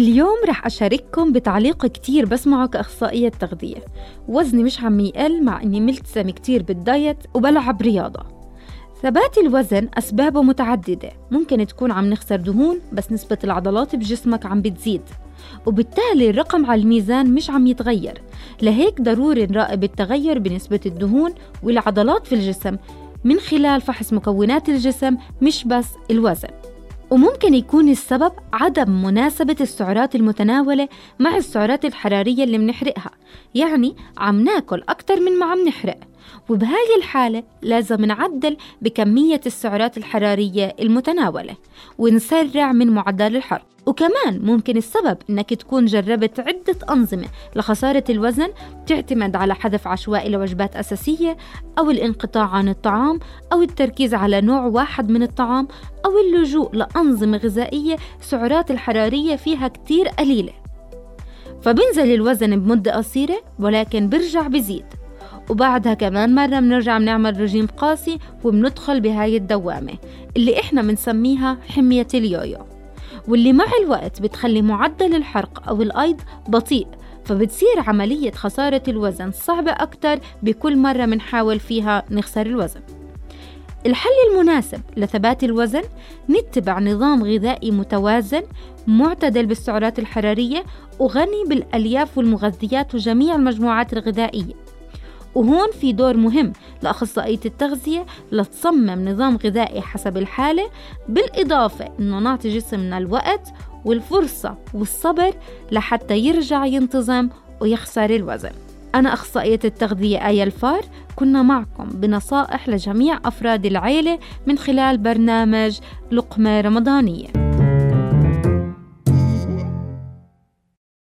اليوم رح أشارككم بتعليق كتير بسمعه كأخصائية تغذية. وزني مش عم يقل مع إني ملتزم كتير بالدايت وبلعب رياضة. ثبات الوزن أسبابه متعددة. ممكن تكون عم نخسر دهون بس نسبة العضلات بجسمك عم بتزيد. وبالتالي الرقم على الميزان مش عم يتغير. لهيك ضروري نراقب التغير بنسبة الدهون والعضلات في الجسم من خلال فحص مكونات الجسم مش بس الوزن. وممكن يكون السبب عدم مناسبة السعرات المتناولة مع السعرات الحرارية اللي منحرقها يعني عم ناكل أكتر من ما عم نحرق. وبهاي الحالة لازم نعدل بكمية السعرات الحرارية المتناولة ونسرع من معدل الحرق وكمان ممكن السبب إنك تكون جربت عدة أنظمة لخسارة الوزن تعتمد على حذف عشوائي لوجبات أساسية أو الانقطاع عن الطعام أو التركيز على نوع واحد من الطعام أو اللجوء لأنظمة غذائية سعرات الحرارية فيها كتير قليلة. فبنزل الوزن بمدة قصيرة ولكن برجع بزيد. وبعدها كمان مرة بنرجع بنعمل رجيم قاسي وبندخل بهاي الدوامة اللي إحنا بنسميها حمية اليويو. واللي مع الوقت بتخلي معدل الحرق أو الأيض بطيء فبتصير عملية خسارة الوزن صعبة أكتر بكل مرة بنحاول فيها نخسر الوزن. الحل المناسب لثبات الوزن نتبع نظام غذائي متوازن معتدل بالسعرات الحرارية وغني بالألياف والمغذيات وجميع المجموعات الغذائية. وهون في دور مهم لأخصائية التغذية لتصمم نظام غذائي حسب الحالة بالإضافة إنه نعطي جسمنا الوقت والفرصة والصبر لحتى يرجع ينتظم ويخسر الوزن. أنا أخصائية التغذية آية الفار كنا معكم بنصائح لجميع أفراد العيلة من خلال برنامج لقمة رمضانية.